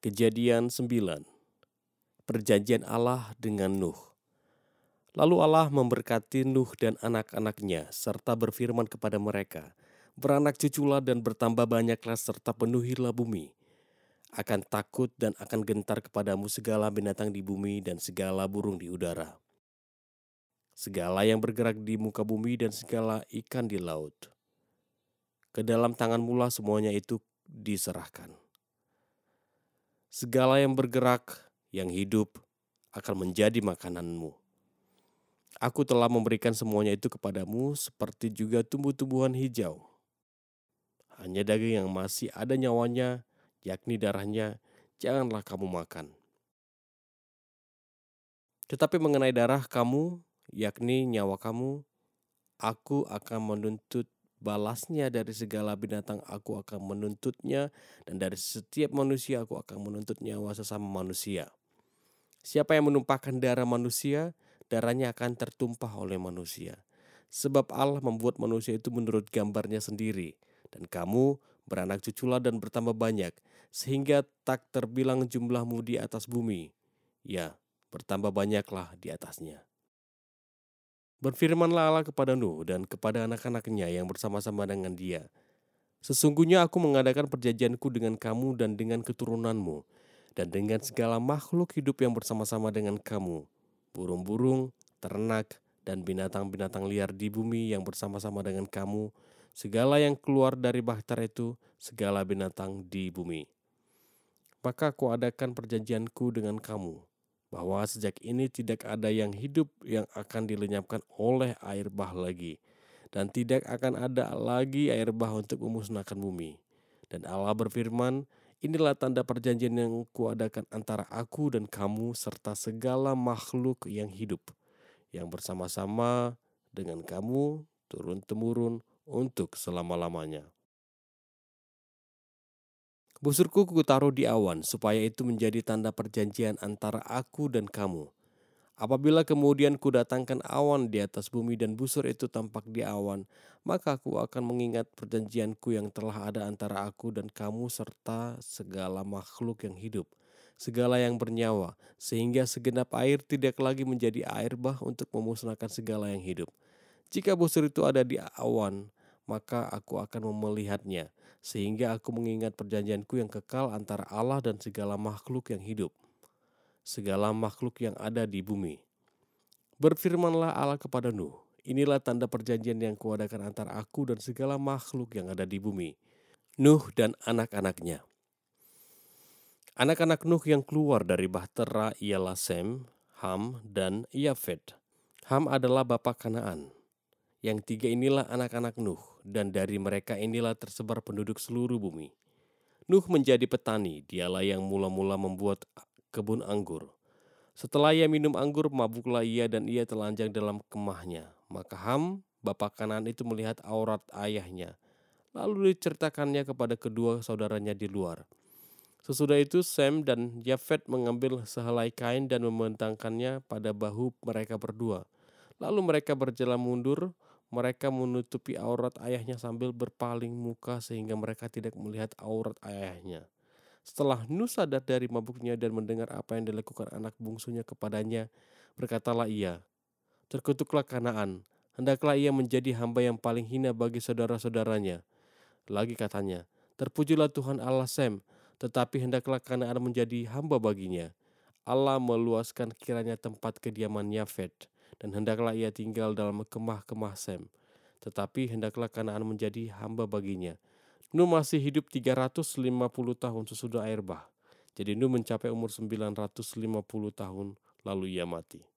Kejadian 9 Perjanjian Allah dengan Nuh Lalu Allah memberkati Nuh dan anak-anaknya serta berfirman kepada mereka, Beranak cuculah dan bertambah banyaklah serta penuhilah bumi. Akan takut dan akan gentar kepadamu segala binatang di bumi dan segala burung di udara. Segala yang bergerak di muka bumi dan segala ikan di laut. Ke dalam tangan mula semuanya itu diserahkan. Segala yang bergerak, yang hidup, akan menjadi makananmu. Aku telah memberikan semuanya itu kepadamu, seperti juga tumbuh-tumbuhan hijau. Hanya daging yang masih ada nyawanya, yakni darahnya, janganlah kamu makan. Tetapi mengenai darah kamu, yakni nyawa kamu, aku akan menuntut balasnya dari segala binatang aku akan menuntutnya dan dari setiap manusia aku akan menuntut nyawa sesama manusia. Siapa yang menumpahkan darah manusia, darahnya akan tertumpah oleh manusia. Sebab Allah membuat manusia itu menurut gambarnya sendiri, dan kamu beranak cuculah dan bertambah banyak, sehingga tak terbilang jumlahmu di atas bumi. Ya, bertambah banyaklah di atasnya. Berfirmanlah Allah kepada Nuh dan kepada anak-anaknya yang bersama-sama dengan dia. Sesungguhnya aku mengadakan perjanjianku dengan kamu dan dengan keturunanmu, dan dengan segala makhluk hidup yang bersama-sama dengan kamu, burung-burung, ternak, dan binatang-binatang liar di bumi yang bersama-sama dengan kamu, segala yang keluar dari bahtera itu, segala binatang di bumi. Maka aku adakan perjanjianku dengan kamu, bahwa sejak ini tidak ada yang hidup yang akan dilenyapkan oleh air bah lagi, dan tidak akan ada lagi air bah untuk memusnahkan bumi. Dan Allah berfirman, Inilah tanda perjanjian yang kuadakan antara aku dan kamu serta segala makhluk yang hidup, yang bersama-sama dengan kamu turun-temurun untuk selama-lamanya. Busurku taruh di awan, supaya itu menjadi tanda perjanjian antara aku dan kamu. Apabila kemudian kudatangkan awan di atas bumi dan busur itu tampak di awan, maka aku akan mengingat perjanjianku yang telah ada antara aku dan kamu serta segala makhluk yang hidup, segala yang bernyawa, sehingga segenap air tidak lagi menjadi air bah untuk memusnahkan segala yang hidup. Jika busur itu ada di awan, maka aku akan melihatnya, sehingga aku mengingat perjanjianku yang kekal antara Allah dan segala makhluk yang hidup, segala makhluk yang ada di bumi. Berfirmanlah Allah kepada Nuh, inilah tanda perjanjian yang kuadakan antara aku dan segala makhluk yang ada di bumi, Nuh dan anak-anaknya. Anak-anak Nuh yang keluar dari Bahtera ialah Sem, Ham, dan Yafet. Ham adalah bapak Kanaan. Yang tiga inilah anak-anak Nuh, dan dari mereka inilah tersebar penduduk seluruh bumi. Nuh menjadi petani, dialah yang mula-mula membuat kebun anggur. Setelah ia minum anggur, mabuklah ia dan ia telanjang dalam kemahnya. Maka Ham, bapak kanan itu melihat aurat ayahnya. Lalu diceritakannya kepada kedua saudaranya di luar. Sesudah itu Sem dan Yafet mengambil sehelai kain dan membentangkannya pada bahu mereka berdua. Lalu mereka berjalan mundur, mereka menutupi aurat ayahnya sambil berpaling muka sehingga mereka tidak melihat aurat ayahnya. Setelah Nuh sadar dari mabuknya dan mendengar apa yang dilakukan anak bungsunya kepadanya, berkatalah ia, Terkutuklah Kanaan, hendaklah ia menjadi hamba yang paling hina bagi saudara-saudaranya. Lagi katanya, Terpujilah Tuhan Allah Sem, tetapi hendaklah Kanaan menjadi hamba baginya. Allah meluaskan kiranya tempat kediaman Yafet, dan hendaklah ia tinggal dalam kemah-kemah Sem. Tetapi hendaklah Kanaan menjadi hamba baginya. Nuh masih hidup 350 tahun sesudah air bah. Jadi Nuh mencapai umur 950 tahun lalu ia mati.